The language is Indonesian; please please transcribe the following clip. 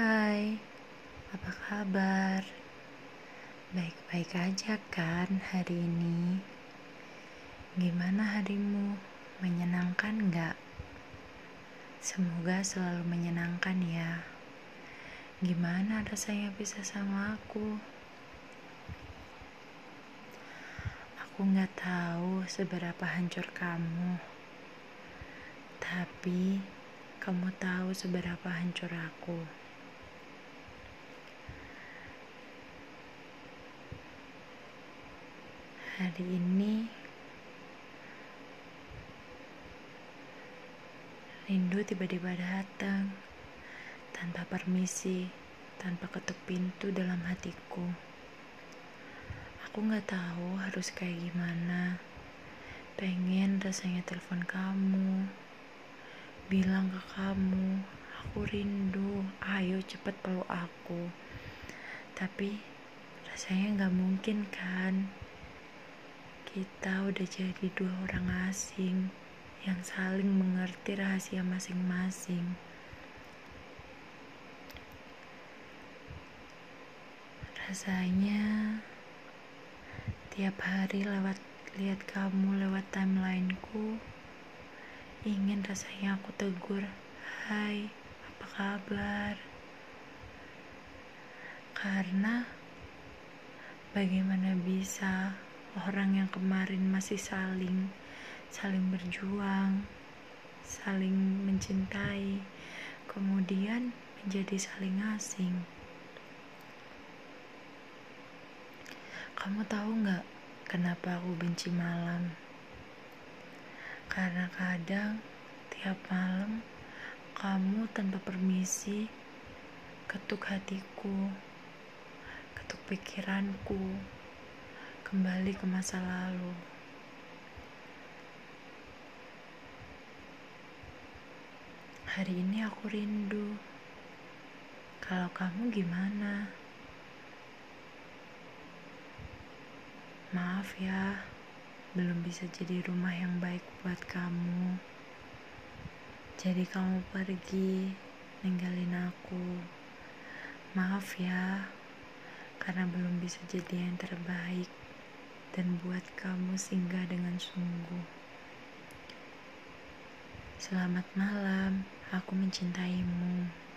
Hai, apa kabar? Baik-baik aja kan hari ini? Gimana harimu? Menyenangkan nggak? Semoga selalu menyenangkan ya. Gimana rasanya bisa sama aku? Aku nggak tahu seberapa hancur kamu, tapi kamu tahu seberapa hancur aku. Hari ini rindu tiba-tiba datang tanpa permisi, tanpa ketuk pintu dalam hatiku. Aku nggak tahu harus kayak gimana. Pengen rasanya telepon kamu, bilang ke kamu, aku rindu, ayo cepet peluk aku. Tapi rasanya nggak mungkin kan kita udah jadi dua orang asing yang saling mengerti rahasia masing-masing. Rasanya tiap hari lewat lihat kamu lewat timelineku, ingin rasanya aku tegur, "Hai, apa kabar?" Karena bagaimana bisa orang yang kemarin masih saling saling berjuang, saling mencintai, kemudian menjadi saling asing. Kamu tahu nggak kenapa aku benci malam? Karena kadang tiap malam kamu tanpa permisi ketuk hatiku, ketuk pikiranku, kembali ke masa lalu. Hari ini aku rindu. Kalau kamu gimana? Maaf ya, belum bisa jadi rumah yang baik buat kamu. Jadi kamu pergi, ninggalin aku. Maaf ya, karena belum bisa jadi yang terbaik dan buat kamu singgah dengan sungguh. Selamat malam, aku mencintaimu.